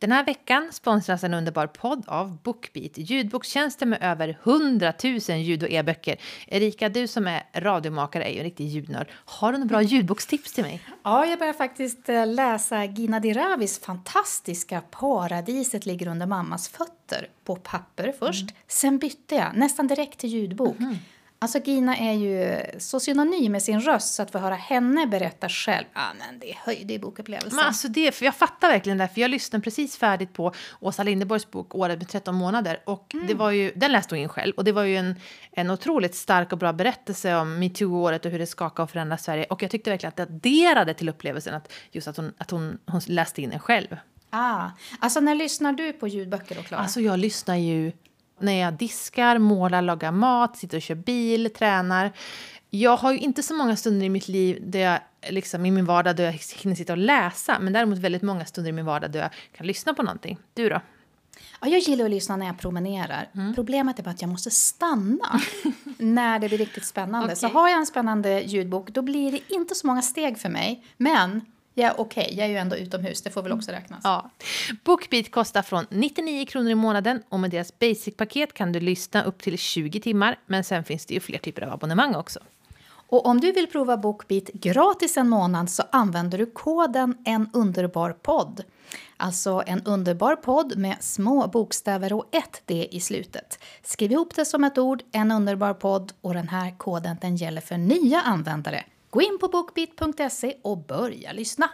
Den här veckan sponsras en underbar podd av Bookbeat, ljudbokstjänsten med över 100 000 ljud och e-böcker. Erika, du som är radiomakare är ju en riktig ljudnörd. Har du några bra ljudbokstips till mig? Ja, jag börjar faktiskt eh, läsa Gina Diravis fantastiska Paradiset ligger under mammas fötter på papper först. Mm. Sen bytte jag nästan direkt till ljudbok. Mm. Alltså Gina är ju så synonym med sin röst så att få höra henne berätta själv, ah, men det höjde i bokupplevelsen. Men alltså det, för jag fattar verkligen det, för jag lyssnade precis färdigt på Åsa Linderborgs bok Året med 13 månader och mm. det var ju, den läste hon in själv och det var ju en, en otroligt stark och bra berättelse om metoo-året och hur det skakade och förändrade Sverige och jag tyckte verkligen att det adderade till upplevelsen att just att hon, att hon, hon läste in den själv. Ah, alltså när lyssnar du på ljudböcker då Klara? Alltså jag lyssnar ju när jag diskar, målar, lagar mat, sitter och kör bil, tränar. Jag har ju inte så många stunder i mitt liv där jag, liksom, i min vardag där jag hinner sitta och läsa men däremot väldigt många stunder i min vardag där jag kan lyssna på någonting. Du då? Ja, jag gillar att lyssna när jag promenerar. Mm. Problemet är bara att jag måste stanna när det blir riktigt spännande. Okay. Så har jag en spännande ljudbok då blir det inte så många steg för mig. Men Ja, okej, okay. jag är ju ändå utomhus, det får väl också räknas. Ja. Bookbeat kostar från 99 kronor i månaden och med deras basic-paket kan du lyssna upp till 20 timmar, men sen finns det ju fler typer av abonnemang också. Och om du vill prova Bookbeat gratis en månad så använder du koden En underbar podd. Alltså en underbar podd med små bokstäver och ett D i slutet. Skriv ihop det som ett ord, en underbar podd och den här koden den gäller för nya användare. Gå in på bookbeat.se och börja lyssna.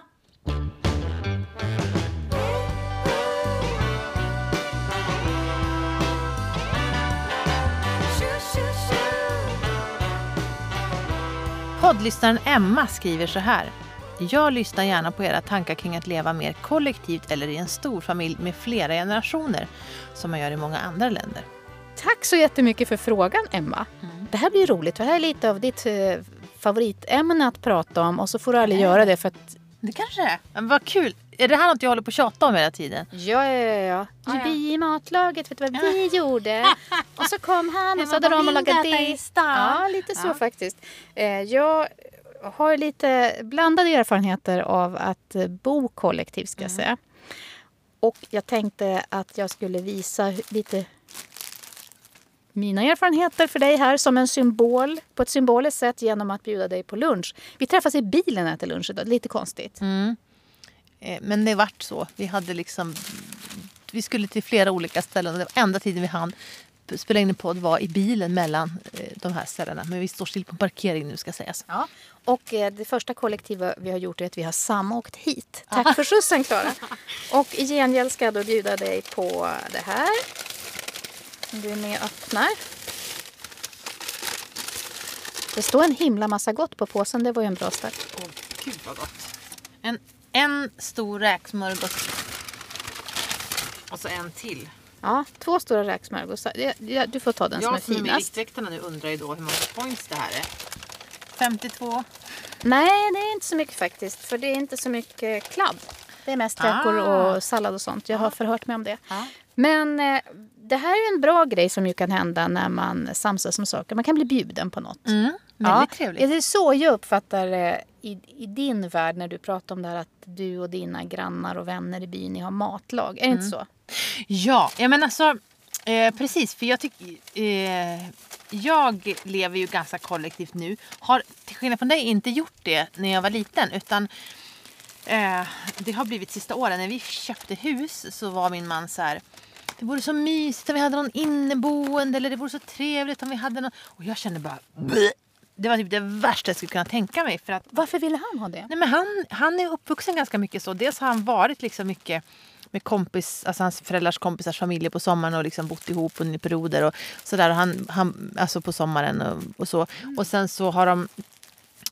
Poddlyssnaren Emma skriver så här. Jag lyssnar gärna på era tankar kring att leva mer kollektivt eller i en stor familj med flera generationer, som man gör i många andra länder. Tack så jättemycket för frågan, Emma. Mm. Det här blir roligt, för det här är lite av ditt eh, favoritämne att prata om och så får du aldrig göra det för att... Det kanske är. Men vad kul. Är det här något jag håller på att tjata om hela tiden? Ja, ja, ja. ja. Ah, Vi i matlaget, vet du vad vi gjorde? och så kom han och så hade de och lagat det. Ja, lite så faktiskt. Eh, jag har lite blandade erfarenheter av att bo kollektivt ska jag mm. säga. Och jag tänkte att jag skulle visa lite mina erfarenheter för dig här som en symbol på ett symboliskt sätt genom att bjuda dig på lunch. Vi träffas i bilen och äter lunch idag. Lite konstigt. Mm. Eh, men det vart så. Vi hade liksom... Vi skulle till flera olika ställen och var enda tiden vi hann spela in en podd var i bilen mellan eh, de här ställena. Men vi står still på parkering nu ska sägas. Ja. Och eh, det första kollektiva vi har gjort är att vi har samåkt hit. Tack för skjutsen Klara. Och i gengäld ska jag då bjuda dig på det här du är med och öppnar. Det står en himla massa gott på påsen. Det var ju en bra start. Åh, gud vad gott. En, en stor räksmörgås. Och så en till. Ja, två stora räksmörgåsar. Du får ta den som är finast. Jag som är Viktväktarna nu undrar ju då hur många points det här är. 52? Nej, det är inte så mycket faktiskt. För det är inte så mycket kladd. Det är mest räkor ah. och sallad och sånt. Jag har ah. förhört mig om det. Ah. Men eh, det här är en bra grej som ju kan hända när man samsas om saker. Man kan bli bjuden på något. Mm, ja, trevligt. Det är så jag uppfattar det i, i, din värld när du pratar om det här att du och dina grannar och vänner i byn ni har matlag. Är det mm. inte så? Ja, jag menar alltså eh, precis. För jag tycker... Eh, jag lever ju ganska kollektivt nu. Har till skillnad från dig inte gjort det när jag var liten. Utan eh, det har blivit sista åren. När vi köpte hus så var min man så här det vore så mysigt om vi hade någon inneboende eller det vore så trevligt om vi hade någon. Och jag kände bara Bleh! det var typ det värsta jag skulle kunna tänka mig. För att, Varför ville han ha det? Nej, men han, han är uppvuxen ganska mycket så. Dels har han varit liksom mycket med kompis, alltså hans föräldrars kompisars familjer på sommaren och liksom bott ihop under perioder och sådär. Han, han, alltså på sommaren och, och så. Mm. Och sen så har de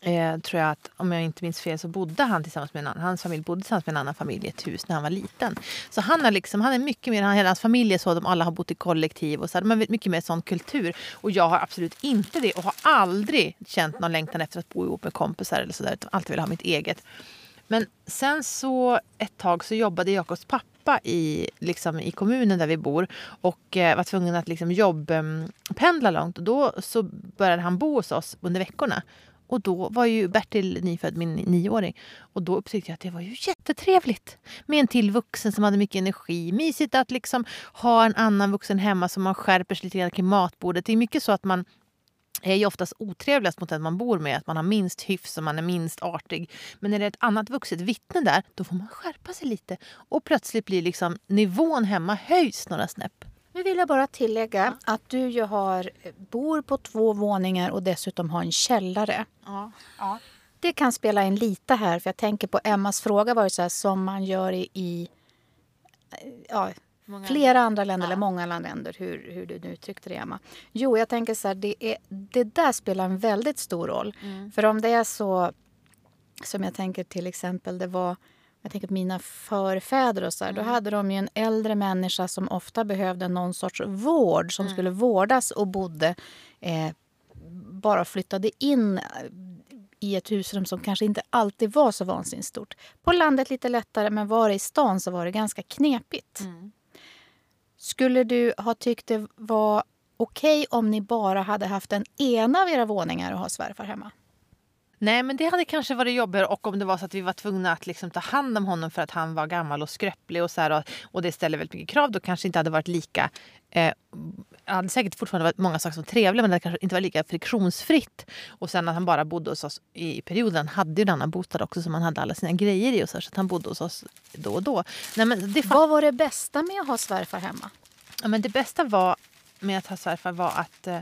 eh, tror jag att om jag inte minns fel så bodde han tillsammans med en annan, hans familj bodde tillsammans med en annan familj i ett hus när han var liten. Så han, är liksom, han är mycket mer, han, hela hans familj är så, de alla har bott i kollektiv och så, de har mycket mer sån kultur. Och jag har absolut inte det och har aldrig känt någon längtan efter att bo ihop med kompisar eller sådär, utan alltid velat ha mitt eget. Men sen så ett tag så jobbade Jakobs pappa i, liksom, i kommunen där vi bor och eh, var tvungen att liksom, jobbpendla långt. Och då så började han bo hos oss under veckorna. Och då var ju Bertil nyfödd, min nioåring. Och då upptäckte jag att det var ju jättetrevligt med en till vuxen som hade mycket energi. Mysigt att liksom ha en annan vuxen hemma som man skärper sig lite grann kring matbordet. Det är mycket så att man är ju oftast otrevligast mot den man bor med. Att man har minst hyfs och man är minst artig. Men när det är ett annat vuxet vittne där, då får man skärpa sig lite. Och plötsligt blir liksom nivån hemma höjs några snäpp. Nu vill jag bara tillägga ja. att du ju har, bor på två våningar och dessutom har en källare. Ja. ja. Det kan spela in lite här, för jag tänker på Emmas fråga var ju så här, som man gör i, i ja, Många flera andra länder, ja. eller många andra länder, hur, hur du nu uttryckte det Emma. Jo, jag tänker så här, det, är, det där spelar en väldigt stor roll. Mm. För om det är så, som jag tänker till exempel, det var jag tänker på mina förfäder och så här, mm. då hade de ju en äldre människa som ofta behövde någon sorts vård som mm. skulle vårdas och bodde eh, bara flyttade in eh, i ett husrum som kanske inte alltid var så vansinnigt stort. På landet lite lättare, men var det i stan så var det ganska knepigt. Mm. Skulle du ha tyckt det var okej okay om ni bara hade haft en ena av era våningar och ha svärfar hemma? Nej, men det hade kanske varit jobbigare och om det var så att vi var tvungna att liksom ta hand om honom för att han var gammal och skröplig och så här, och, och, det ställer väldigt mycket krav. Då kanske inte hade varit lika... Eh, hade säkert fortfarande varit många saker som trevliga men det kanske inte varit lika friktionsfritt. Och sen att han bara bodde hos oss i perioden hade ju en annan bostad också som han hade alla sina grejer i och så, så att han bodde hos oss då och då. Nej, men det Vad var det bästa med att ha svärfar hemma? Ja, men det bästa var med att ha svärfar var att eh,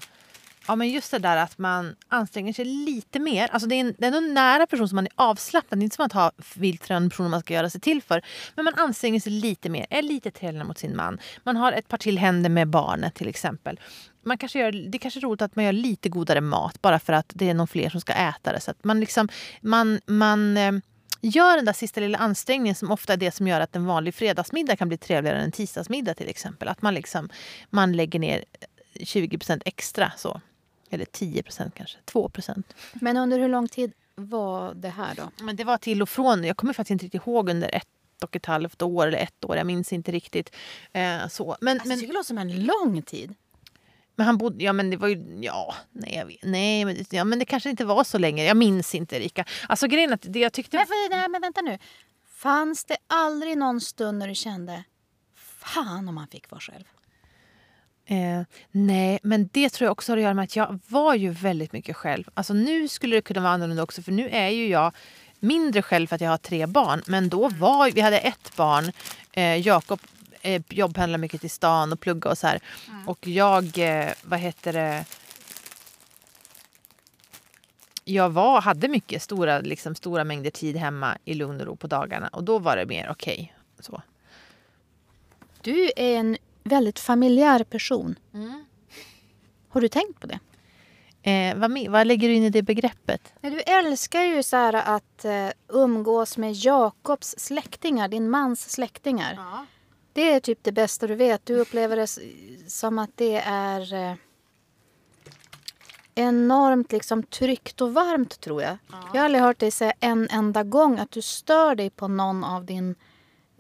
Ja, men just det där att man anstränger sig lite mer. Alltså det, är en, det är en nära person som man är avslappnad. Det är inte som att ha viltrön personer man ska göra sig till för. Men man anstränger sig lite mer, är lite trevligare mot sin man. Man har ett par till händer med barnet till exempel. Man kanske gör, det är kanske är roligt att man gör lite godare mat bara för att det är någon fler som ska äta det. Så att man liksom, man, man eh, gör den där sista lilla ansträngningen som ofta är det som gör att en vanlig fredagsmiddag kan bli trevligare än en tisdagsmiddag till exempel. Att man, liksom, man lägger ner 20% extra. så. Eller 10 procent kanske. 2 procent. Men under hur lång tid var det här då? Men det var till och från. Jag kommer faktiskt inte riktigt ihåg under ett och ett halvt år eller ett år. Jag minns inte riktigt. Eh, så. Men, alltså, men, det låter som en lång tid. Men han bodde, ja men det var ju, ja, nej, nej men, ja, men det kanske inte var så länge. Jag minns inte Erika. Alltså grejen att det jag tyckte... Men, för, nej, men vänta nu. Fanns det aldrig någon stund när du kände, fan om man fick vara själv? Eh, nej, men det tror jag också har att göra med att jag var ju väldigt mycket själv. Alltså nu skulle det kunna vara annorlunda också för nu är ju jag mindre själv för att jag har tre barn. Men då var vi hade ett barn, eh, Jakob eh, jobbpendlar mycket till stan och plugga och så här. Mm. Och jag, eh, vad heter det, jag var, hade mycket stora, liksom, stora mängder tid hemma i lugn och ro på dagarna. Och då var det mer okej. Okay, Du är en väldigt familjär person. Mm. Har du tänkt på det? Eh, vad, vad lägger du in i det begreppet? Du älskar ju så att uh, umgås med Jakobs släktingar, din mans släktingar. Ja. Det är typ det bästa du vet. Du upplever det som att det är uh, enormt liksom tryggt och varmt tror jag. Ja. Jag har aldrig hört dig säga en enda gång att du stör dig på någon av din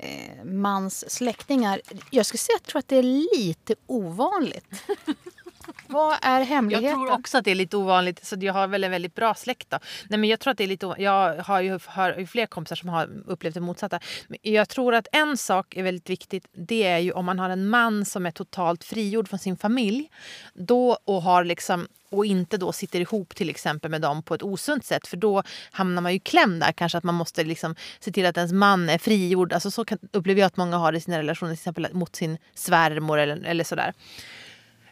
eh, mans släktingar. Jag skulle säga att jag tror att det är lite ovanligt. Vad är hemligheten? Jag tror också att det är lite ovanligt. Så jag har väl en väldigt bra släkt. Då. Nej, men jag tror att det är lite Jag har ju, har ju fler kompisar som har upplevt det motsatta. Men jag tror att en sak är väldigt viktigt. Det är ju om man har en man som är totalt frigjord från sin familj. Då och har liksom och inte då sitter ihop till exempel med dem på ett osunt sätt för då hamnar man ju kläm där. Kanske att man måste liksom se till att ens man är frigjord. Alltså så kan, upplever jag att många har det i sina relationer till exempel mot sin svärmor eller, eller sådär. Eh,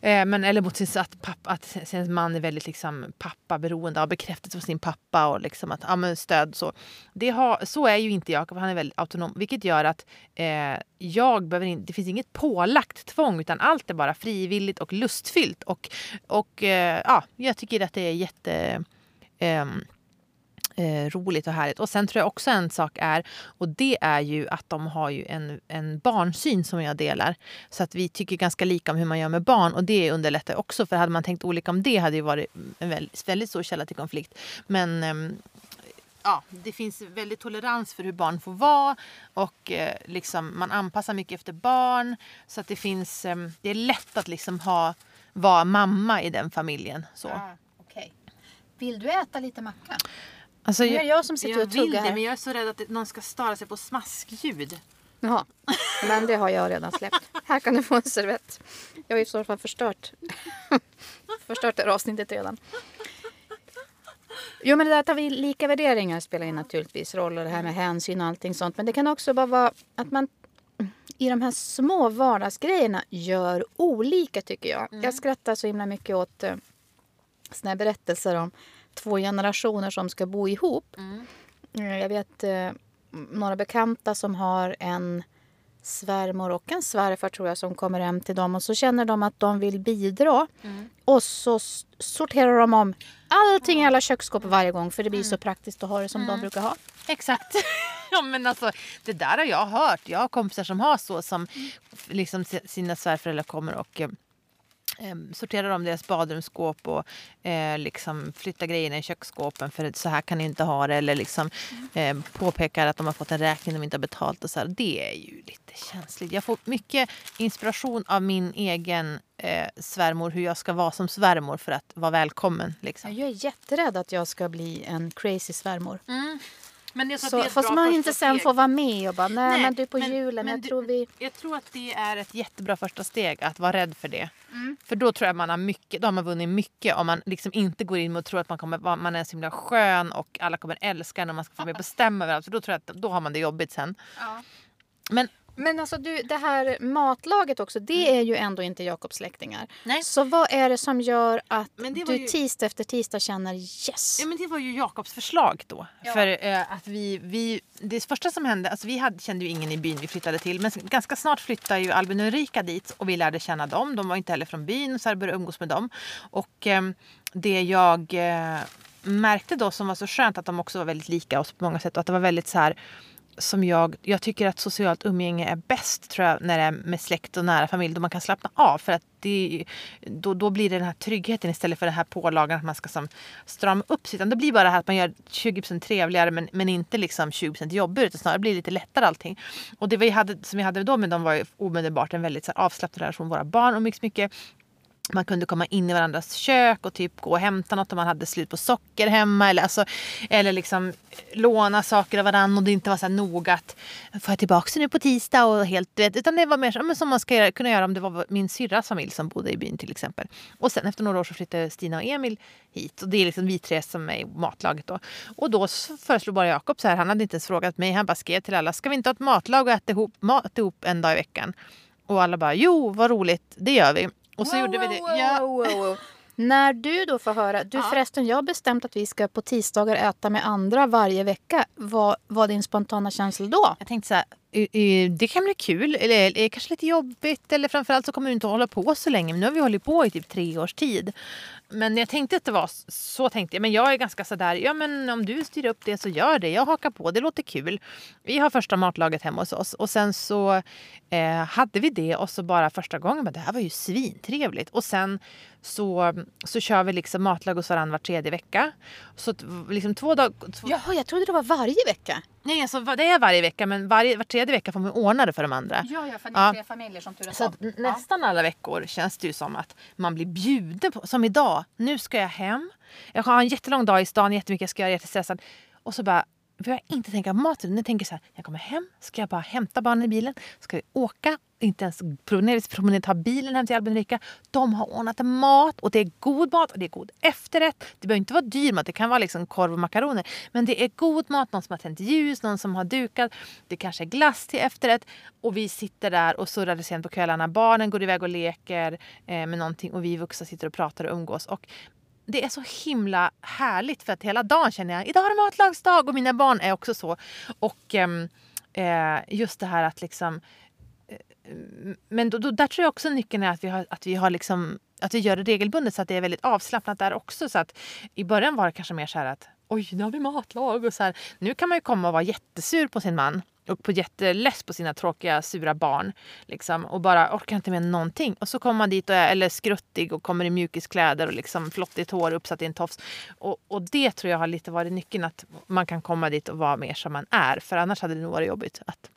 Eh, men, eller mot sin, att, pappa, att sin man är väldigt liksom, pappaberoende, av bekräftelse av sin pappa och liksom att, ja, men stöd. Så. Det har, så är ju inte Jakob, han är väldigt autonom. Vilket gör att eh, jag behöver in, det finns inget pålagt tvång utan allt är bara frivilligt och lustfyllt. Och, och eh, ja, jag tycker att det är jätte... Eh, eh, roligt och härligt. Och sen tror jag också en sak är, och det är ju att de har ju en, en barnsyn som jag delar. Så att vi tycker ganska lika om hur man gör med barn och det underlättar också. För hade man tänkt olika om det hade det varit en väldigt, väldigt stor källa till konflikt. Men eh, ja, det finns väldigt tolerans för hur barn får vara och eh, liksom, man anpassar mycket efter barn. Så att det finns, eh, det är lätt att liksom ha, vara mamma i den familjen. Så. Ah, okay. Vill du äta lite macka? Alltså, det jag som sitter jag och tuggar det, här. men jag är så rädd att någon ska störa sig på smaskljud. Jaha, men det har jag redan släppt. Här kan du få en servett. Jag har i så fall förstört, förstört det här avsnittet redan. Jo men det där att vi lika värderingar spelar ju naturligtvis roll och det här med hänsyn och allting sånt. Men det kan också bara vara att man i de här små vardagsgrejerna gör olika tycker jag. Jag skrattar så himla mycket åt eh, såna här berättelser om två generationer som ska bo ihop. Eh, Jag vet eh, några bekanta som har en svärmor och en svärfar tror jag som kommer hem till dem och så känner de att de vill bidra. Och så sorterar de om allting i alla köksskåp varje gång för det blir så praktiskt att ha det som de brukar ha. Exakt. ja, men alltså, det där har jag hört. Jag har kompisar som har så som liksom, si- sina svärföräldrar kommer och eh, eh, sorterar om deras badrumsskåp och eh, liksom flyttar grejerna i köksskåpen för så här kan ni inte ha det. Eller liksom, eh, påpekar att de har fått en räkning de inte har betalt. Och så här. Det är ju lite känsligt. Jag får mycket inspiration av min egen eh, svärmor hur jag ska vara som svärmor för att vara välkommen. Liksom. Jag är jätterädd att jag ska bli en crazy svärmor. Men jag tror Så, är fast man inte sen steg. får vara med och bara, nej, Nej, men du på men- julen, men jag du- tror vi... Jag tror att det är ett jättebra första steg att vara rädd för det. Mm. För då tror jag man har mycket, då har man vunnit mycket om man liksom inte går in och tror att man, kommer, man är så himla skön och alla kommer älska en och man ska få med bestämma över allt. För då tror jag att då har man det jobbigt sen. Men Men alltså du, det här matlaget också, det är ju ändå inte Jakobs släktingar. Mm. Nej. Så vad är det som gör att du ju- tisdag efter tisdag känner yes? Ja, men det var ju Jakobs förslag då. Ja. För eh, att vi, vi, det första som hände, alltså vi hade, kände ju ingen i byn vi flyttade till. Men ganska snart flyttade ju Albin och Ulrika dit och vi lärde känna dem. De var inte heller från byn så jag började umgås med dem. Och eh, det jag eh, märkte då som var så skönt att de också var väldigt lika oss på många sätt och att det var väldigt så här som jag, jag tycker att socialt umgänge är bäst tror jag när det är med släkt och nära familj då man kan slappna av för att det, då, då blir det den här tryggheten istället för den här pålagan att man ska som strama upp sig. Utan det blir bara det här att man gör 20% trevligare men, men inte liksom 20% jobbigare utan snarare blir det lite lättare allting. Och det vi hade, som vi hade då med dem var ju omedelbart en väldigt så här, avslappnad relation. Våra barn umgicks mycket. Man kunde komma in i varandras kök och typ gå och hämta något om man hade slut på socker hemma. Eller, alltså, eller liksom låna saker av varandra och det inte var så här noga att får jag tillbaka det nu på tisdag och helt vet, Utan det var mer så, men som man ska kunna göra om det var min syrras familj som bodde i byn till exempel. Och sen efter några år så flyttade Stina och Emil hit. Och det är liksom vi tre som är i matlaget då. Och då föreslog bara Jakob så här, han hade inte ens frågat mig, han bara skrev till alla, ska vi inte ha ett matlag och äta ihop, mat ihop en dag i veckan? Och alla bara, jo vad roligt, det gör vi. Och så Wow, gjorde vi det. wow, Ja. wow. När du då får höra, du Ja. förresten jag har bestämt att vi ska på tisdagar äta med andra varje vecka. Vad var din spontana känsla då? Jag tänkte så här, det kan bli kul, eller kanske lite jobbigt. Eller framförallt så kommer du inte att hålla på så länge. Men nu har vi hållit på i typ tre års tid. Men jag tänkte att det var så tänkte jag. Men jag är ganska sådär, ja men om du styr upp det så gör det. Jag hakar på, det låter kul. Vi har första matlaget hemma hos oss. Och sen så eh, hade vi det och så bara första gången, men det här var ju svintrevligt. Och sen så, så kör vi liksom matlag hos varandra var tredje vecka. Så liksom två dagar... Två, Jaha, jag trodde det var varje vecka. Nej, alltså, det är varje vecka men varje, var tredje vecka får man ordna det för de andra. Ja, ja, för ni är tre familjer som turas Så att n- nästan alla veckor känns det ju som att man blir bjuden på. Som idag, nu ska jag hem. Jag har en jättelång dag i stan, jättemycket jag ska göra, jättestressad. Och så bara, behöver jag inte tänka på maten. Nu tänker jag så här, jag kommer hem, ska jag bara hämta barnen i bilen, ska vi åka, inte ens promenerat, promenerat ta bilen hem till Albin och De har ordnat mat och det är god mat och det är god efterrätt. Det behöver inte vara dyr mat, det kan vara liksom korv och makaroner. Men det är god mat, någon som har tänt ljus, någon som har dukat. Det kanske är glass till efterrätt. Och vi sitter där och surrar det sent på kvällarna. Barnen går iväg och leker eh, med någonting och vi vuxna sitter och pratar och umgås. Och det är så himla härligt för att hela dagen känner jag idag är det matlagsdag och mina barn är också så. Och ehm, eh, just det här att liksom men då, då, där tror jag också nyckeln är att vi har, att vi har liksom, att vi gör det regelbundet så att det är väldigt avslappnat där också. Så att I början var det kanske mer så här att oj, nu har vi matlag. Och så här. Nu kan man ju komma och vara jättesur på sin man och på jätteless på sina tråkiga, sura barn. Liksom, och bara orkar inte med någonting. Och så kommer man dit och är eller skruttig och kommer i mjukiskläder och liksom flottigt hår uppsatt i en tofs. Och, och det tror jag har lite varit nyckeln, att man kan komma dit och vara mer som man är. För annars hade det nog varit jobbigt att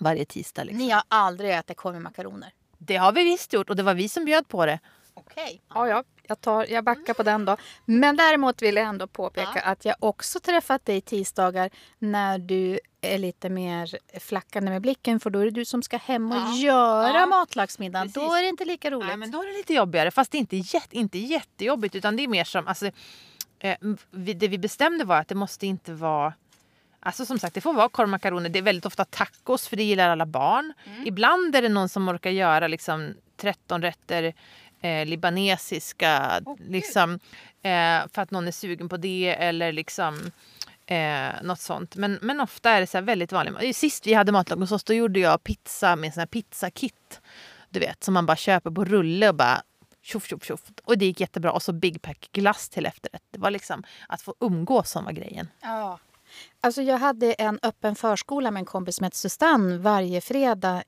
varje tisdag. Liksom. Ni har aldrig ätit korv med makaroner? Det har vi visst gjort och det var vi som bjöd på det. Okej. Okay. Ja, ja. Jag, tar, jag backar på den då. Men däremot vill jag ändå påpeka ja. att jag också träffat dig tisdagar när du är lite mer flackande med blicken för då är det du som ska hem och ja. göra ja. matlagsmiddagen. Då är det inte lika roligt. Nej, men då är det lite jobbigare. Fast det är inte, jätte, inte jättejobbigt utan det är mer som... Alltså, eh, det vi bestämde var att det måste inte vara Alltså som sagt, det får vara korv makaroner. Det är väldigt ofta tacos för det gillar alla barn. Mm. Ibland är det någon som orkar göra liksom 13 rätter eh, libanesiska. Oh, liksom, eh, för att någon är sugen på det eller liksom eh, något sånt. Men, men ofta är det så väldigt vanligt. Sist vi hade matlag hos oss då gjorde jag pizza med sån här pizzakit. Du vet, som man bara köper på rulle och bara tjoff, tjoff, tjoff. Och det gick jättebra. Och så Big Pack glass till efterrätt. Det var liksom att få umgås som var grejen. Ja. Alltså jag hade en öppen förskola med en kompis som hette Sustan varje fredag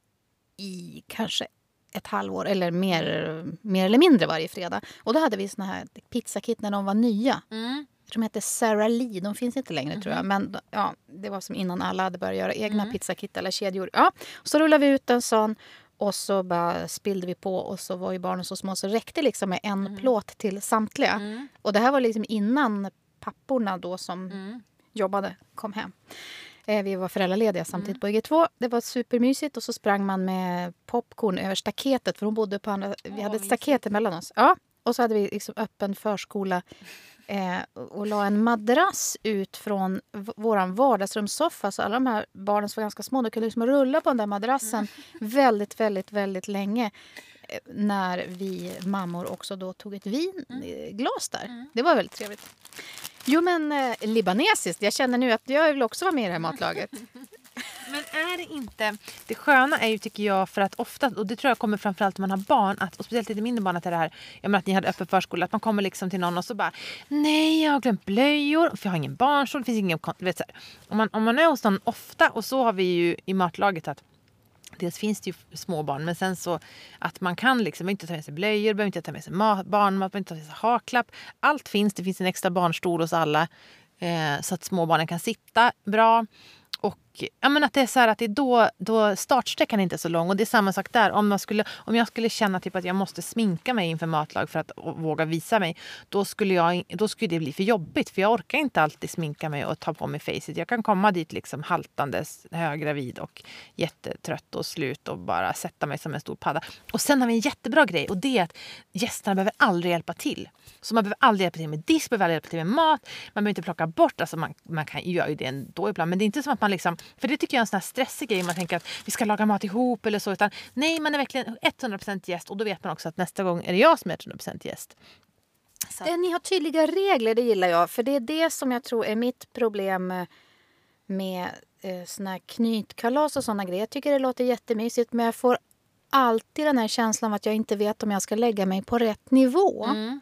i kanske ett halvår eller mer, mer eller mindre varje fredag. Och då hade vi såna här pizzakit när de var nya. Mm. De hette Sarah Lee, de finns inte längre mm. tror jag. Mhm. Men ja, det var som innan alla hade börjat göra egna mm. pizzakit eller kedjor. Ja, så rullade vi ut en sån och så bara spillde vi på och så var ju barnen så små så räckte liksom med en mm. plåt till samtliga. Mm. Och det här var liksom innan papporna då som mm. Jobbade kom hem. Eh, vi var föräldralediga samtidigt mm. på IG2. Det var supermysigt och så sprang man med popcorn över staketet för hon bodde på andra... Vi hade ett staket emellan oss. Ja, och så hade vi liksom öppen förskola eh, och la en madrass ut från vår vardagsrumssoffa. Så alla de här barnen som var ganska små de kunde liksom rulla på den där madrassen mm. väldigt, väldigt, väldigt länge eh, när vi mammor också då tog ett vinglas där. Mm. Det var väldigt trevligt. Jo, men eh, libanesiskt. Jag känner nu att jag vill också vara med i det här matlaget. Men är det inte... Det sköna är ju tycker jag för att ofta, och det tror jag kommer framförallt när man har barn, att, och speciellt lite mindre barn, att det här, jag menar att ni hade öppen förskola, att man kommer liksom till någon och så bara Nej, jag har glömt blöjor, för jag har ingen barnstol, det finns ingen... Vet, så här. Om, man, om man är hos någon ofta, och så har vi ju i matlaget att Dels finns det ju småbarn, men sen så att man kan liksom inte ta med sig blöjor, behöver inte ta med sig mat, barnmat, behöver inte ta med sig haklapp. Allt finns, det finns en extra barnstol hos alla eh, så att småbarnen kan sitta bra. Och ja, men att det är så att det är då, då startsträckan är inte är så lång. Och det är samma sak där. Om, man skulle, om jag skulle känna typ att jag måste sminka mig inför matlag för att våga visa mig. Då skulle, jag, då skulle det bli för jobbigt. För jag orkar inte alltid sminka mig och ta på mig facet. Jag kan komma dit liksom haltandes, höggravid och jättetrött och slut och bara sätta mig som en stor padda. Och sen har vi en jättebra grej och det är att gästerna behöver aldrig hjälpa till. Så man behöver aldrig hjälpa till med disk, behöver aldrig hjälpa till med mat. Man behöver inte plocka bort, alltså man, man kan göra ju det ändå ibland. Men det är inte som att man liksom för det tycker jag är en sån här stressig grej. Man tänker att vi ska laga mat ihop eller så. Utan nej, man är verkligen 100% gäst och då vet man också att nästa gång är det jag som är 100% gäst. Så. Ni har tydliga regler, det gillar jag. För det är det som jag tror är mitt problem med eh, såna knytkalas och såna grejer. Jag tycker det låter jättemysigt men jag får alltid den här känslan av att jag inte vet om jag ska lägga mig på rätt nivå. Mm.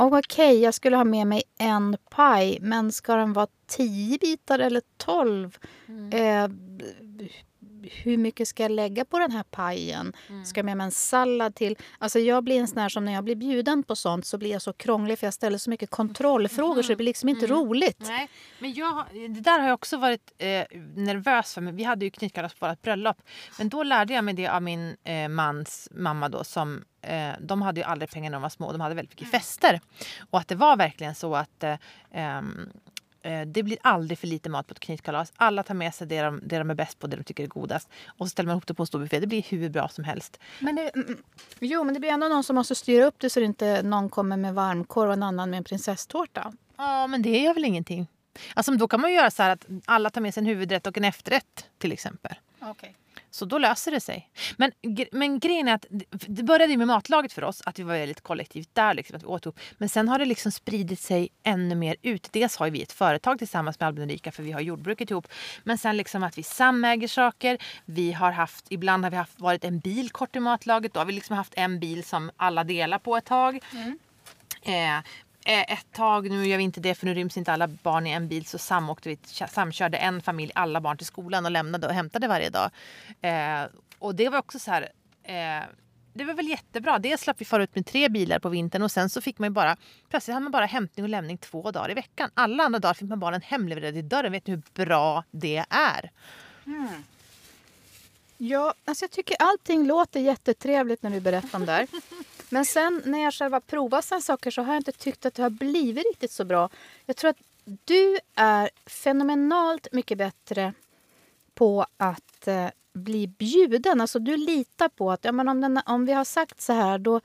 Okej, okay, jag skulle ha med mig en paj, men ska den vara tio bitar eller tolv? Mm. Eh, hur mycket ska jag lägga på den här pajen? Mm. Ska jag med mig en sallad till? Alltså jag blir en sån här som när jag blir bjuden på sånt så blir jag så krånglig för jag ställer så mycket kontrollfrågor mm. så det blir liksom inte mm. roligt. Nej, men jag, det där har jag också varit eh, nervös för. Vi hade ju knytkalas på vårt bröllop. Men då lärde jag mig det av min eh, mans mamma då som eh, de hade ju aldrig pengar när de var små. De hade väldigt mycket mm. fester. Och att det var verkligen så att eh, ehm, Eh, det blir aldrig för lite mat på ett knytkalas. Alla tar med sig det de, det de är bäst på, det de tycker är godast. Och så ställer man ihop det på en stor buffé. Det blir hur bra som helst. Men det, mm, mm. jo, men det blir ändå någon som måste styra upp det så att inte någon kommer med varmkorv och en annan med en prinsesstårta. Ja, men det gör väl ingenting. Alltså, då kan man göra så att alla tar med sig en huvudrätt och en efterrätt till exempel. Okay. Så då löser det sig. Men, men grejen är att det började med matlaget för oss, att vi var väldigt kollektivt där. Liksom, att vi åt ihop. Men sen har det liksom spridit sig ännu mer ut. Dels har vi ett företag tillsammans med Albin och Rika för vi har jordbruket ihop. Men sen liksom att vi samäger saker. Vi har haft, ibland har vi haft, varit en bil kort i matlaget. Då har vi liksom haft en bil som alla delar på ett tag. Mm. Eh, ett tag, nu gör vi inte det för nu ryms inte alla barn i en bil, så samåkte vi, samkörde en familj alla barn till skolan och lämnade och hämtade varje dag. Eh, och det var också så här, eh, det var väl jättebra. Dels slapp vi fara ut med tre bilar på vintern och sen så fick man bara, plötsligt hade man bara hämtning och lämning två dagar i veckan. Alla andra dagar fick man barnen hemlevererade i dörren. Vet ni hur bra det är? Mm. Ja, alltså jag tycker allting låter jättetrevligt när du berättar om det här. Men sen när jag själv har provat sådana saker så har jag inte tyckt att det har blivit riktigt så bra. Jag tror att du är fenomenalt mycket bättre på att eh, bli bjuden. Alltså du litar på att ja, men om, den, om vi har sagt så här då,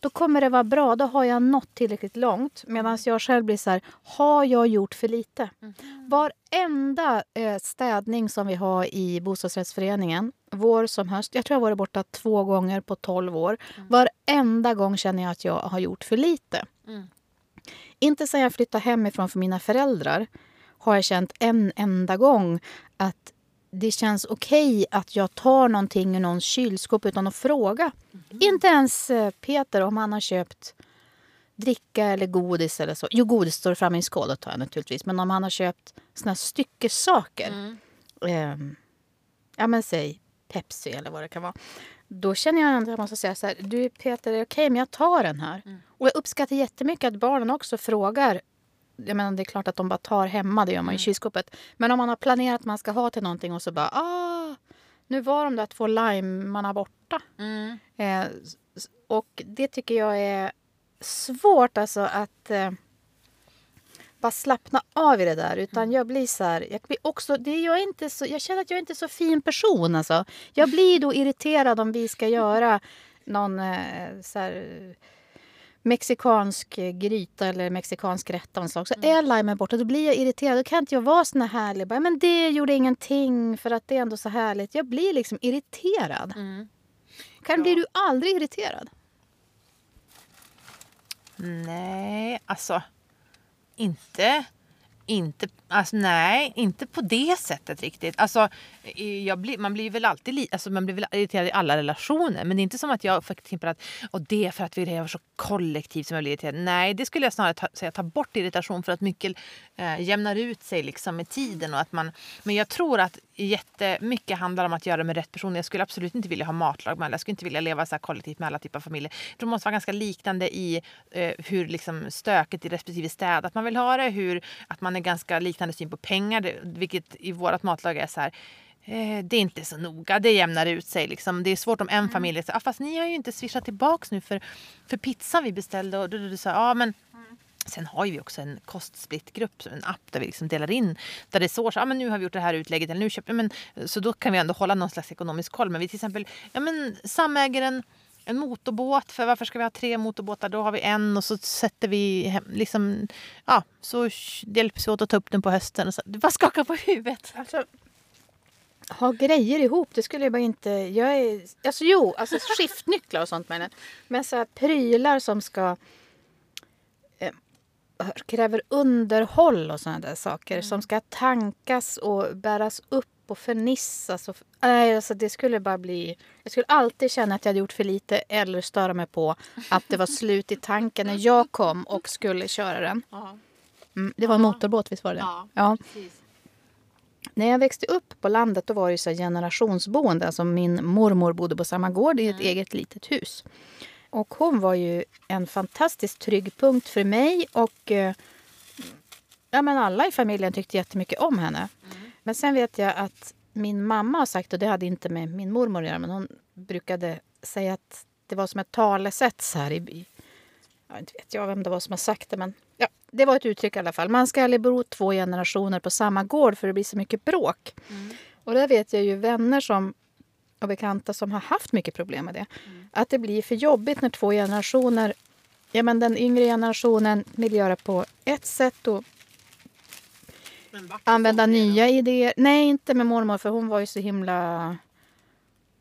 då kommer det vara bra. Då har jag nått tillräckligt långt. Medan jag själv blir så här, har jag gjort för lite? Mm. Varenda eh, städning som vi har i bostadsrättsföreningen, vår som höst, jag tror jag varit borta två gånger på tolv år. Mm. Varenda gång känner jag att jag har gjort för lite. Mm. Inte sen jag flyttade hemifrån för mina föräldrar har jag känt en enda gång att det känns okej okay att jag tar någonting ur någons kylskåp utan att fråga. Mm. Inte ens eh, Peter om han har köpt dricka eller godis eller så. Jo, godis står framme i skål, tar jag naturligtvis. Men om han har köpt såna styckesaker. Mm. Eh, ja, men säg Pepsi eller vad det kan vara. Då känner jag att jag måste säga så här. Du Peter, är det okej okay, men jag tar den här. Mm. Och jag uppskattar jättemycket att barnen också frågar jag menar, det är klart att de bara tar hemma, det gör man i mm. kylskåpet. Men om man har planerat att man ska ha till någonting och så bara ah, nu var de där två limearna borta. Mm. Eh, och det tycker jag är svårt alltså att eh, bara slappna av i det där. Utan mm. jag blir så här, jag blir också, det, jag, är inte så, jag känner att jag inte är så fin person alltså. Jag blir då irriterad om vi ska göra någon eh, så här, mexikansk gryta eller mexikansk rätt av slag. Så mm. är limen borta då blir jag irriterad. Då kan inte jag vara sån här härlig. Bara, men det gjorde ingenting för att det är ändå så härligt. Jag blir liksom irriterad. Mm. Kan, ja. Blir du aldrig irriterad? Nej, alltså inte inte, alltså nej, inte på det sättet riktigt. Alltså, jag blir, man blir väl alltid alltså, man blir väl irriterad i alla relationer. Men det är inte som att jag tänker att och det är för att vi lever så kollektivt som jag blir irriterad. Nej, det skulle jag snarare ta, säga ta bort irritation för att mycket eh, jämnar ut sig liksom med tiden. Och att man, men jag tror att jättemycket handlar om att göra det med rätt person. Jag skulle absolut inte vilja ha matlag med alla. Jag skulle inte vilja leva så här kollektivt med alla typer av familjer. Det måste vara ganska liknande i eh, hur liksom stöket i respektive städ att man vill ha det. Hur, att man är ganska liknande syn på pengar. Vilket i vårt matlag är så här eh, det är inte så noga, det jämnar ut sig. Liksom. Det är svårt om en mm. familj säger ah, fast ni har ju inte swishat tillbaka nu för, för pizzan vi beställde. Och du, du, sa, ja, men Sen har vi också en kostsplittgrupp, en app där vi liksom delar in. Där det står så ah, men nu har vi gjort det här utlägget. Eller nu köper, men, så då kan vi ändå hålla någon slags ekonomisk koll. Men vi till exempel ja, men, samäger en, en motorbåt. För varför ska vi ha tre motorbåtar? Då har vi en och så sätter vi hem, liksom, ja, så hjälps vi åt att ta upp den på hösten. Och så, du bara skakar på huvudet. Alltså, ha grejer ihop, det skulle jag bara inte... Jag är, alltså jo, alltså skiftnycklar och sånt men, men så här, prylar som ska kräver underhåll och sådana där saker mm. som ska tankas och bäras upp och förnissas. Och, nej, alltså det skulle bara bli... Jag skulle alltid känna att jag hade gjort för lite eller störa mig på att det var slut i tanken när jag kom och skulle köra den. Mm, det var en motorbåt, visst var det Ja. ja. När jag växte upp på landet då var det så generationsboende. Alltså min mormor bodde på samma gård i ett mm. eget litet hus. Och hon var ju en fantastiskt trygg punkt för mig och eh, ja, men alla i familjen tyckte jättemycket om henne. Men sen vet jag att min mamma har sagt, och det hade inte med min mormor att göra, men hon brukade säga att det var som ett talesätt så här i... Jag inte vet jag vem det var som har sagt det, men ja, det var ett uttryck i alla fall. Man ska aldrig bo två generationer på samma gård för det blir så mycket bråk. Mm. Och där vet jag ju vänner som och bekanta som har haft mycket problem med det. Mm. Att det blir för jobbigt när två generationer... Ja, men den yngre generationen vill göra på ett sätt och använda nya idéer. Nej, inte med mormor, för hon var ju så himla...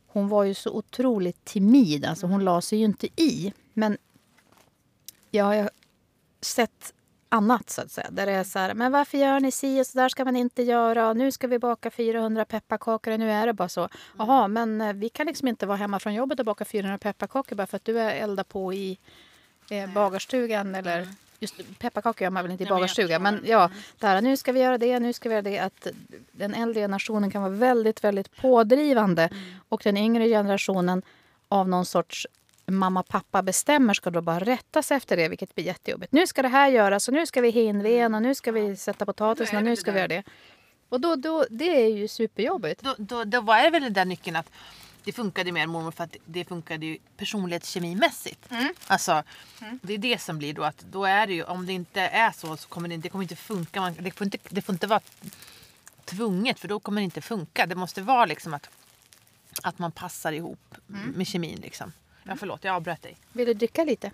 Hon var ju så otroligt timid. Alltså, hon mm. la sig ju inte i. Men jag har sett annat så att säga. Där det är så här, men varför gör ni si och så där ska man inte göra. Nu ska vi baka 400 pepparkakor och nu är det bara så. Jaha, men eh, vi kan liksom inte vara hemma från jobbet och baka 400 pepparkakor bara för att du är eldar på i eh, bagarstugan eller mm. Just pepparkakor gör man väl inte i bagarstugan. Men ja, mm. där, nu ska vi göra det, nu ska vi göra det. Att den äldre generationen kan vara väldigt, väldigt pådrivande. Mm. Och den yngre generationen av någon sorts mamma pappa bestämmer ska då bara rätta sig efter det, vilket blir jättejobbigt. Nu ska det här göras och nu ska vi hinven och nu ska vi sätta potatisen och nu ska vi göra det. Och då, då, det är ju superjobbigt. Då, då, då var det väl den där nyckeln att det funkade mer mormor för att det funkade ju personlighetskemimässigt. Mm. Alltså, mm. det är det som blir då att då är det ju, om det inte är så så kommer det, det kommer inte funka. Man, det, får inte, det får inte vara tvunget för då kommer det inte funka. Det måste vara liksom att, att man passar ihop mm. med kemin liksom. Ja, förlåt, jag avbröt dig. Vill du dricka lite?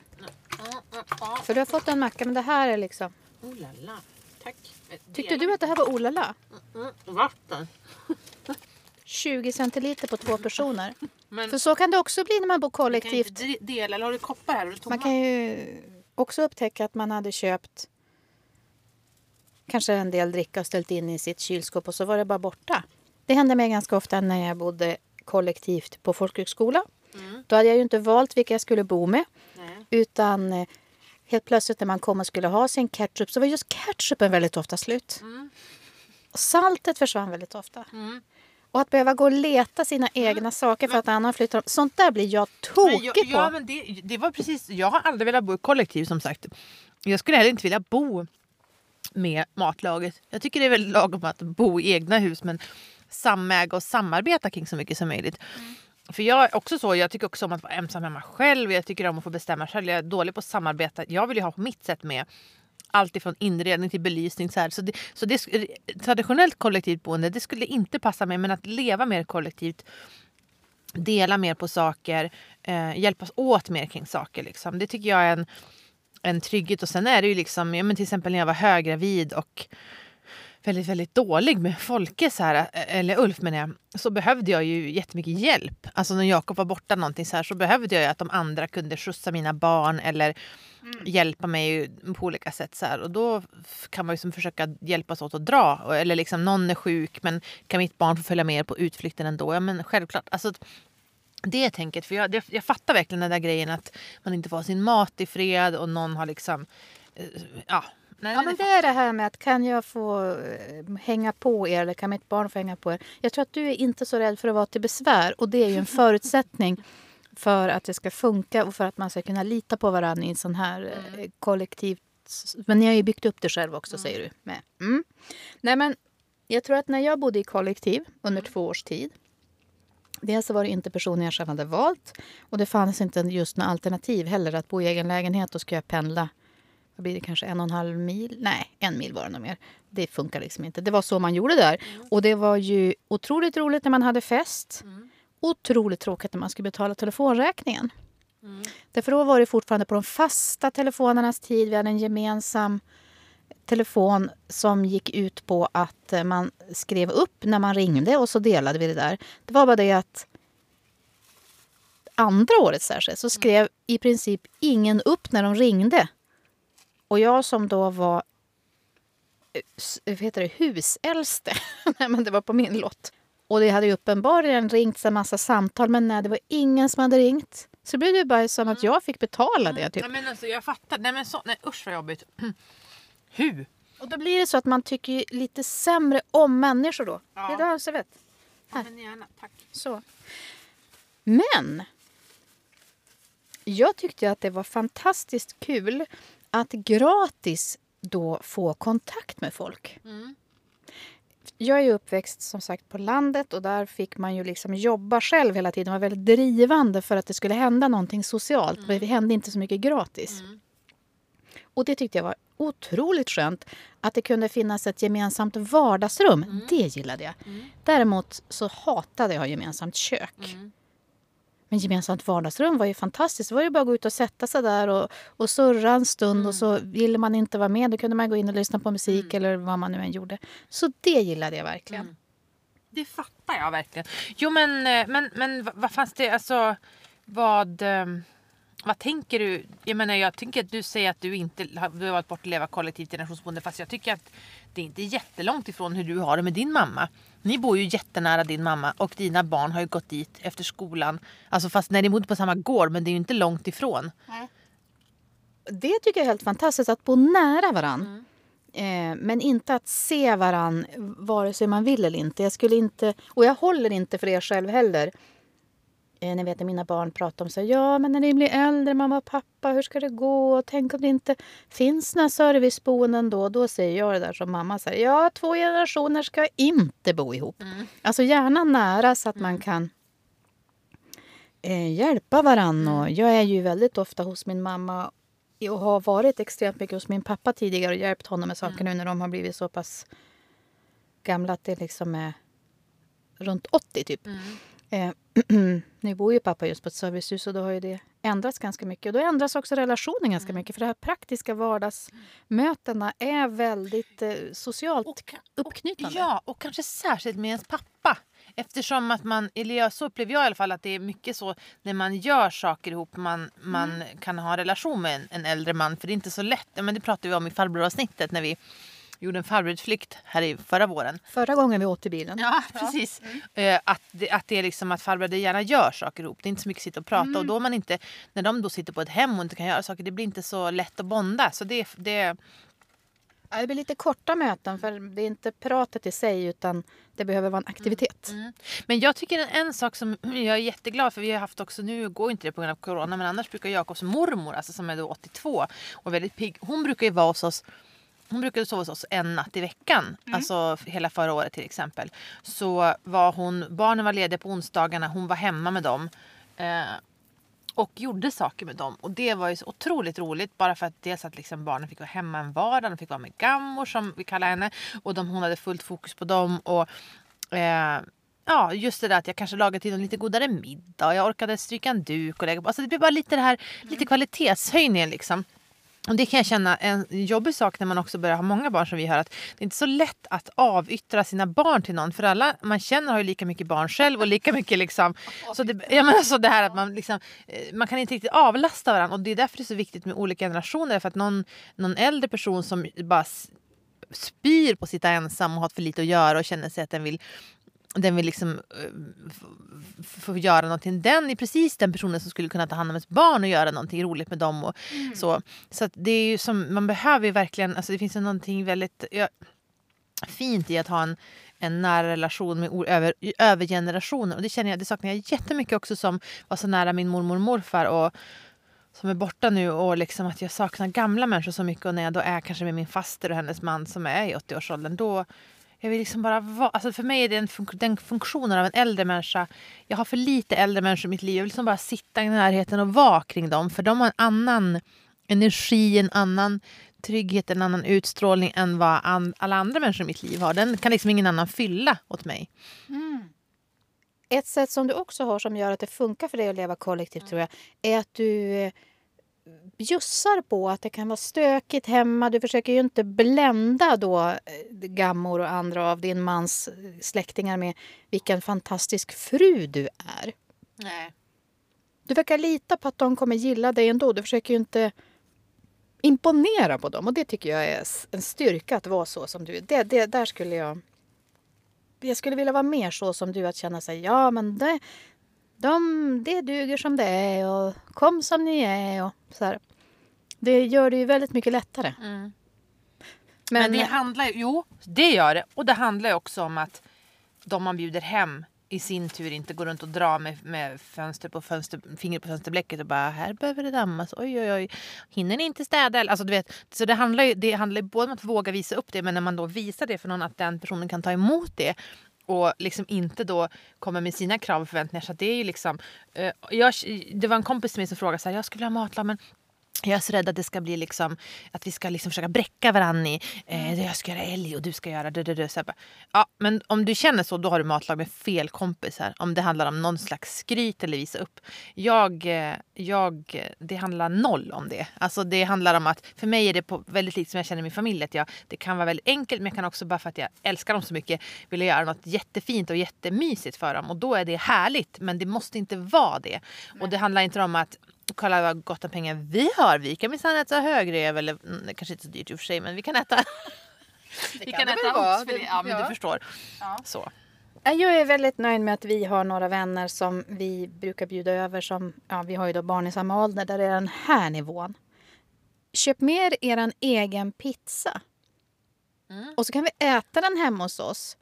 För du har fått en macka, men det här är liksom... Oh la la. Tack. Tyckte du att det här var oh la la? Mm, vatten. 20 centiliter på två personer. Men, För så kan det också bli när man bor kollektivt. Kan dela, eller har du koppar här? Man kan ju också upptäcka att man hade köpt kanske en del dricka och ställt in i sitt kylskåp och så var det bara borta. Det hände mig ganska ofta när jag bodde kollektivt på folkhögskola. Mm. Då hade jag ju inte valt vilka jag skulle bo med. Nej. Utan eh, helt plötsligt när man kom och skulle ha sin ketchup så var just ketchupen väldigt ofta slut. Mm. saltet försvann väldigt ofta. Mm. Och att behöva gå och leta sina mm. egna saker för att annan flyttar Sånt där blir jag tokig jag, på. Ja, men det, det var precis, jag har aldrig velat bo i kollektiv som sagt. Jag skulle heller inte vilja bo med matlaget. Jag tycker det är väldigt lagom att bo i egna hus men samäga och samarbeta kring så mycket som möjligt. Mm. För jag är också så, jag tycker också om att vara ensam hemma själv. Jag tycker om att få bestämma själv. Jag är dålig på att samarbeta. Jag vill ju ha på mitt sätt med allt ifrån inredning till belysning. Så, här. så, det, så det, traditionellt kollektivt boende det skulle inte passa mig men att leva mer kollektivt dela mer på saker, eh, hjälpas åt mer kring saker. Liksom. Det tycker jag är en, en trygghet. Och sen är det ju liksom, ja, men till exempel när jag var höggravid och väldigt, väldigt dålig med Folke, så här, eller Ulf menar jag, så behövde jag ju jättemycket hjälp. Alltså när Jakob var borta någonting så här så behövde jag ju att de andra kunde skjutsa mina barn eller mm. hjälpa mig på olika sätt. Så här. Och då kan man ju liksom försöka hjälpas åt att dra. Eller liksom någon är sjuk men kan mitt barn få följa med på utflykten ändå? Ja men självklart. Alltså, det är tänket. För jag, jag fattar verkligen den där grejen att man inte får sin mat i fred och någon har liksom eh, ja, Nej, ja, men det är det här med att kan jag få eh, hänga på er eller kan mitt barn få hänga på er? Jag tror att du är inte så rädd för att vara till besvär och det är ju en förutsättning för att det ska funka och för att man ska kunna lita på varandra i en sån här eh, mm. kollektivt... Men ni har ju byggt upp det själv också, mm. säger du. Med. Mm. Nej, men jag tror att när jag bodde i kollektiv under mm. två års tid Dels var det inte personen jag själv hade valt och det fanns inte just något alternativ heller. Att bo i egen lägenhet, då ska jag pendla vad blir det, kanske en och en halv mil? Nej, en mil var det nog mer. Det funkar liksom inte. Det var så man gjorde där. Mm. Och det var ju otroligt roligt när man hade fest. Mm. Otroligt tråkigt när man skulle betala telefonräkningen. Mm. Därför då var det fortfarande på de fasta telefonernas tid. Vi hade en gemensam telefon som gick ut på att eh, man skrev upp när man ringde och så delade vi det där. Det var bara det att andra året särskilt så skrev i princip ingen upp när de ringde. Och jag som då var eh, vad heter det, husäldste, nej men det var på min lott. Och det hade ju uppenbarligen ringts en massa samtal men nej, det var ingen som hade ringt. Så blev det bara som att mm. jag fick betala det. Typ. Nej, men alltså, jag fattar. Nej, men så, nej, usch vad jobbigt. Hur? Och då blir det så att man tycker lite sämre om människor då. Ja. Det är det servett. Här. Ja, men gärna, tack. Så. Men jag tyckte att det var fantastiskt kul att gratis då få kontakt med folk. Mm. Jag är uppväxt som sagt på landet och där fick man ju liksom jobba själv hela tiden. Man var väldigt drivande för att det skulle hända någonting socialt. Mm. Det hände inte så mycket gratis. Mm. Och det tyckte jag var otroligt skönt. Att det kunde finnas ett gemensamt vardagsrum. Mm. Det gillade jag. Mm. Däremot så hatade jag gemensamt kök. Mm. Men gemensamt vardagsrum var ju fantastiskt. Det var ju bara att gå ut och sätta sig där och, och surra en stund. Mm. Och så ville man inte vara med, då kunde man gå in och lyssna på musik mm. eller vad man nu än gjorde. Så det gillade jag verkligen. Mm. Det fattar jag verkligen. Jo men, eh, men, men vad fanns det, alltså vad... Um vad tänker du? Jag menar jag tycker att du säger att du inte har, du har valt bort att leva kollektivt generationsboende fast jag tycker att det är inte är jättelångt ifrån hur du har det med din mamma. Ni bor ju jättenära din mamma och dina barn har ju gått dit efter skolan. Alltså fast när ni bodde på samma gård men det är ju inte långt ifrån. Nej. Det tycker jag är helt fantastiskt att bo nära varann. Mm. Eh, men inte att se varann vare sig man vill eller inte. Jag skulle inte, och jag håller inte för er själv heller eh, ni vet när mina barn pratar om så ja men när ni blir äldre, mamma och pappa, hur ska det gå? Tänk om det inte finns några serviceboenden då? Då säger jag det där som mamma säger, ja två generationer ska inte bo ihop. Mm. Alltså gärna nära så att man mm. kan eh, hjälpa varann. Och mm. jag är ju väldigt ofta hos min mamma och har varit extremt mycket hos min pappa tidigare och hjälpt honom med saker mm. nu när de har blivit så pass gamla att det liksom är runt 80 typ. Mm. Eh, nu bor ju pappa just på ett servicehus och då har ju det ändrats ganska mycket. Och då ändras också relationen ganska mm. mycket. För de här praktiska vardagsmötena är väldigt eh, socialt och, uppknytande. ja, och kanske särskilt med ens pappa. Eftersom att man, eller så upplever jag i alla fall att det är mycket så när man gör saker ihop man, man mm. kan ha en relation med en, en, äldre man. För det är inte så lätt. Men det pratade vi om i farbroravsnittet när vi gjorde en farbrorutflykt här i förra våren. Förra gången vi åt i bilen. Ja, precis. Mm. Uh, att, det, att det är liksom att farbröder gärna gör saker ihop. Det är inte så mycket sitta och prata. Mm. Och då man inte, när de då sitter på ett hem och inte kan göra saker, det blir inte så lätt att bonda. Så det, det, det blir lite korta möten för det är inte pratet i sig utan det behöver vara en aktivitet. Mm. Mm. Men jag tycker en, en, sak som jag är jätteglad för vi har haft också, nu går inte det på grund av corona men annars brukar Jakobs mormor, alltså som är då 82 och väldigt pigg, hon brukar ju vara hos oss hon brukade sova hos oss en natt i veckan. Mm. Alltså hela förra året till exempel. Så var hon, barnen var lediga på onsdagarna, hon var hemma med dem. Eh, och gjorde saker med dem. Och det var ju så otroligt roligt. Bara för att dels att liksom barnen fick vara hemma en vardag. De fick vara med gammor som vi kallar henne. Och de, hon hade fullt fokus på dem. Och eh, ja, just det där att jag kanske lagade till en lite godare middag. Jag orkade stryka en duk och lägga på. Alltså det blev bara lite det här, lite mm. kvalitetshöjningen liksom. Och det kan jag känna en jobbig sak när man också börjar ha många barn som vi har. Att det är inte så lätt att avyttra sina barn till någon. För alla man känner har ju lika mycket barn själv och lika mycket liksom. Så det, jag menar så det här att man liksom. Eh, man kan inte riktigt avlasta varandra. Och det är därför det är så viktigt med olika generationer. För att någon, någon äldre person som bara spyr på att sitta ensam och har för lite att göra och känner sig att den vill den vill liksom uh, få göra någonting. Den är precis den personen som skulle kunna ta hand om ett barn och göra någonting roligt med dem. Och mm. så så det är ju som, man behöver ju verkligen, alltså det finns ju någonting väldigt ja, fint i att ha en, en nära relation med över, över generationer. Och det känner jag, det saknar jag jättemycket också som var så nära min mormor och morfar. Och, som är borta nu och liksom att jag saknar gamla människor så mycket och när jag då är kanske med min faster och hennes man som är i 80-årsåldern då jag vill liksom bara vara, alltså för mig är det en fun den funktionen av en äldre människa. Jag har för lite äldre människor i mitt liv. Jag vill liksom bara sitta i närheten och vara kring dem. För de har en annan energi, en annan trygghet, en annan utstrålning än vad an alla andra människor i mitt liv har. Den kan liksom ingen annan fylla åt mig. Mm. Ett sätt som du också har som gör att det funkar för dig att leva kollektivt mm. tror jag är att du eh, bjussar på att det kan vara stökigt hemma. Du försöker ju inte blända då eh, gammor och andra av din mans släktingar med vilken fantastisk fru du är. Nej. Du verkar lita på att de kommer gilla dig ändå. Du försöker ju inte imponera på dem. Och det tycker jag är en styrka att vara så som du är. Det, det, där skulle jag... Jag skulle vilja vara mer så som du, att känna sig ja men det, de, det duger som det är och kom som ni är. Och så här. Det gör det ju väldigt mycket lättare. Mm. Men, Men, det handlar jo, det gör det. Och det handlar också om att de man bjuder hem i sin tur inte går runt och drar med, med fönster på fönster, fingret på fönsterblecket och bara här behöver det dammas, oj oj oj, hinner ni inte städa? Alltså, du vet, så det handlar ju det handlar både om att våga visa upp det men när man då visar det för någon att den personen kan ta emot det och liksom inte då kommer med sina krav och förväntningar. Så det är ju liksom, eh, jag, det var en kompis till mig som frågade så här, jag skulle ha matlag men jag är så rädd att det ska bli liksom att vi ska liksom försöka bräcka varandra i eh, jag ska göra älg och du ska göra det, det, det. Så bara, ja, men om du känner så då har du matlag med fel kompisar. Om det handlar om någon slags skryt eller visa upp. Jag, eh, jag, det handlar noll om det. Alltså det handlar om att för mig är det på väldigt likt som jag känner min familj. Att jag, det kan vara väldigt enkelt men jag kan också bara för att jag älskar dem så mycket vilja göra något jättefint och jättemysigt för dem. Och då är det härligt men det måste inte vara det. Och det handlar inte om att kolla vad gott om pengar vi har. Vi kan minsann äta högrev eller mm, det kanske inte är så dyrt i och för sig men vi kan äta. vi kan, kan äta oxfilé. Ja men ja. du förstår. Ja. Så. Jag är väldigt nöjd med att vi har några vänner som vi brukar bjuda över. Som, ja, vi har ju då barn i samma ålder där det är den här nivån. Köp med er egen pizza. Mm. Och så kan vi äta den hemma hos oss.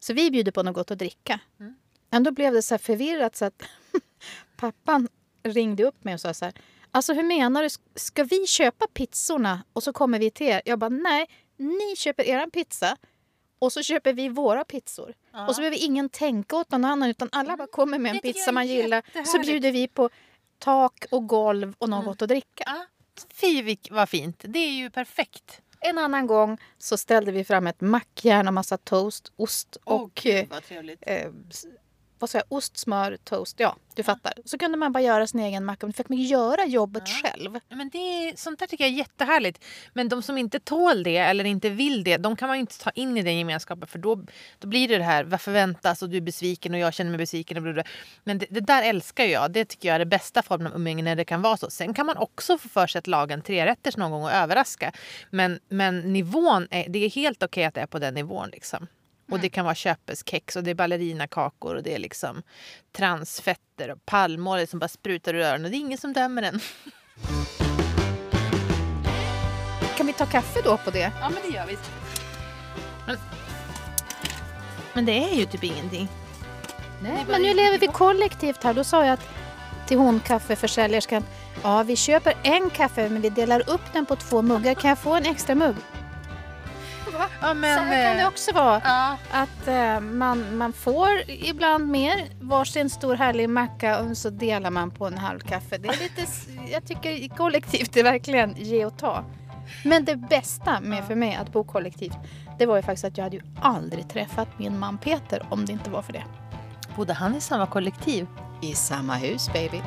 Så vi bjuder på något gott att dricka. Mm. Ändå blev det så förvirrat så att pappan ringde upp mig och sa så här. Alltså hur menar du? Ska vi köpa pizzorna och så kommer vi till er? Jag bara nej, ni köper er pizza Och så köper vi våra pizzor. Ja. Och så behöver ingen tänka åt någon annan utan alla bara kommer med en pizza man gillar. Så bjuder vi på tak och golv och något mm. att dricka. Ja. Fy vad fint. Det är ju perfekt. En annan gång så ställde vi fram ett mackjärn och massa toast, ost och oh, eh, vad säger jag, ost, smör, toast. Ja, du fattar. Så kunde man bara göra sin egen macka. Man fick man göra jobbet ja. själv. Men det är, sånt där tycker jag är jättehärligt. Men de som inte tål det eller inte vill det, de kan man inte ta in i den gemenskapen. För då, då blir det det här, vad förväntas och du är besviken och jag känner mig besviken. Och Men det, det, där älskar jag. Det tycker jag är det bästa formen av umgänge när det kan vara så. Sen kan man också få för sig att laga en trerätters någon gång och överraska. Men, men nivån, är, det är helt okej okay att det är på den nivån liksom. Och det kan vara köpeskex och det är ballerinakakor och det är liksom transfetter och palmolja som bara sprutar ur öronen. Det är ingen som dömer en. Kan vi ta kaffe då på det? Ja, men det gör vi. Men, men det är ju typ ingenting. Nej, men nu lever vi kollektivt här. Då sa jag att till hon kaffeförsäljerskan. Ja, vi köper en kaffe men vi delar upp den på två muggar. Kan jag få en extra mugg? Ja, men, så här kan det eh, också vara. Ja. Att uh, man, man får ibland mer varsin stor härlig macka och så delar man på en halv kaffe. Det är lite, jag tycker kollektivt är verkligen ge och ta. Men det bästa med för mig att bo kollektivt det var ju faktiskt att jag hade ju aldrig träffat min man Peter om det inte var för det. Bodde han i samma kollektiv? I samma hus baby.